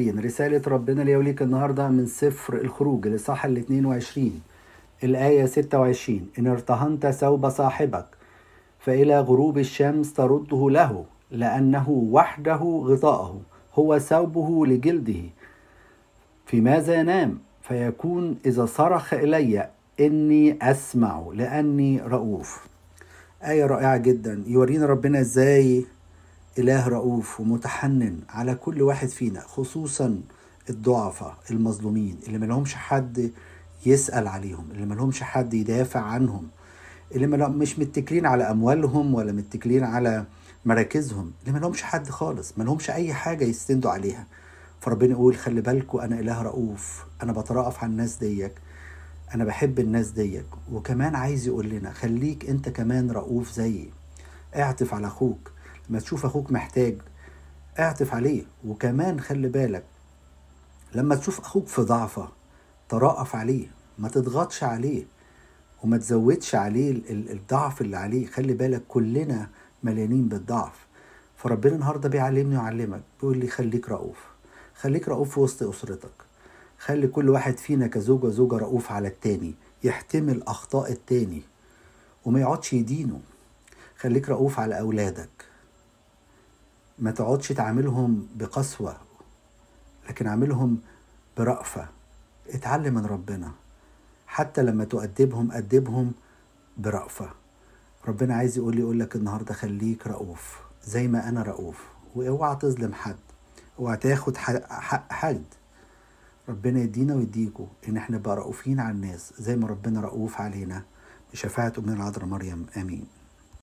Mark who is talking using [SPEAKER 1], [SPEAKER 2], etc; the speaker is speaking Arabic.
[SPEAKER 1] رسالة ربنا ليوليك النهاردة من سفر الخروج الإصحاح ال 22 الآية 26 إن ارتهنت ثوب صاحبك فإلى غروب الشمس ترده له لأنه وحده غطاءه هو ثوبه لجلده. في ماذا ينام فيكون إذا صرخ إلي إني أسمع لأني رؤوف. آية رائعة جدا. يورينا ربنا إزاي إله رؤوف ومتحنن على كل واحد فينا خصوصا الضعفاء المظلومين اللي ملهمش حد يسأل عليهم اللي ملهمش حد يدافع عنهم اللي مش متكلين على أموالهم ولا متكلين على مراكزهم اللي ملهمش حد خالص ملهمش أي حاجة يستندوا عليها. فربنا يقول خلي بالكوا أنا إله رؤوف أنا بترأف على الناس ديك أنا بحب الناس ديك وكمان عايز يقول لنا خليك أنت كمان رؤوف زيي اعطف على أخوك. لما تشوف أخوك محتاج اعطف عليه. وكمان خلي بالك لما تشوف أخوك في ضعفة ترأف عليه ما تضغطش عليه وما تزودش عليه ال- ال- الضعف اللي عليه. خلي بالك كلنا مليانين بالضعف. فربنا النهارده بيعلمني ويعلمك بيقول لي خليك رؤوف. خليك رؤوف في وسط أسرتك. خلي كل واحد فينا كزوج وزوجة رؤوف على التاني. يحتمل أخطاء التاني وما يقعدش يدينه. خليك رؤوف على أولادك. ما تقعدش تعاملهم بقسوة لكن عاملهم برأفة. اتعلم من ربنا. حتى لما تؤدبهم أدبهم برأفة. ربنا عايز يقول لي يقول لك النهارده خليك رؤوف زي ما أنا رؤوف. واوعى تظلم حد اوعى تاخد حق حد. ربنا يدينا ويديكوا إن إحنا نبقى رؤوفين على الناس زي ما ربنا رؤوف علينا. بشفاعة امنا العذراء مريم آمين.